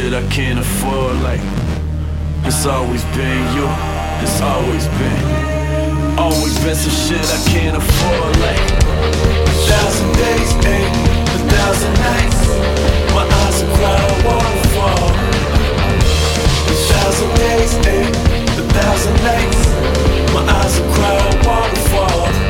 shit I can't afford. Like, it's always been you, it's always been. Always been some shit I can't afford. Like, a thousand days, ain't a thousand nights. My eyes are cloud waterfall. A thousand days, ain't a thousand nights. My eyes are cloud waterfall.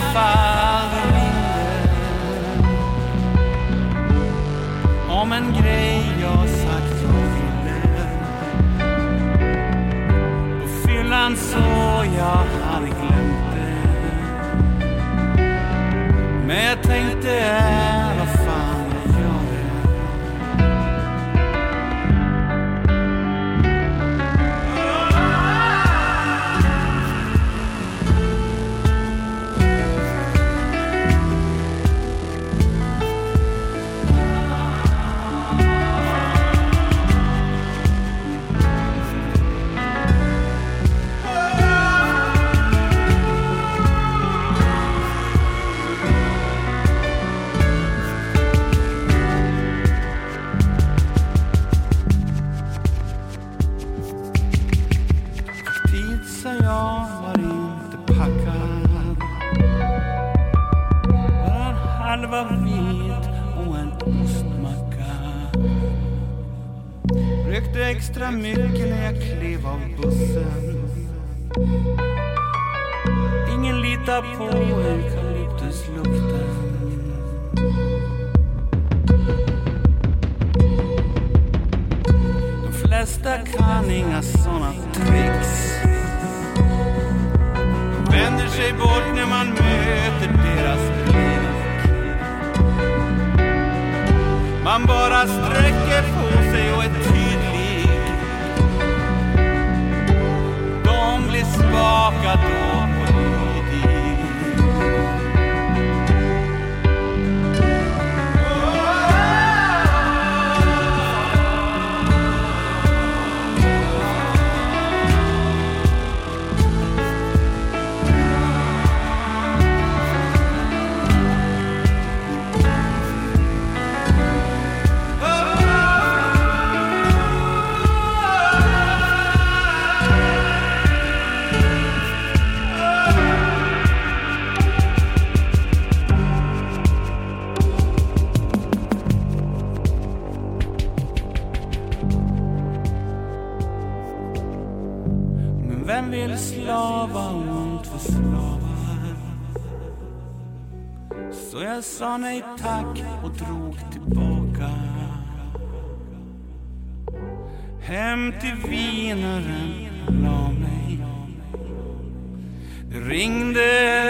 I mindre om en grej jag sagt jag ville. På fyllan så jag hade glömt det. Men jag tänkte, extra mycket när jag klev av bussen. Ingen litar på eukalyptuslukten. De flesta kan inga såna tricks. De vänder sig bort när man möter deras blick. Man bara sträcker på sig och är Smaka då. Jag sa nej tack och drog tillbaka. Hem till vinaren la mig. Det ringde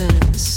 curtains.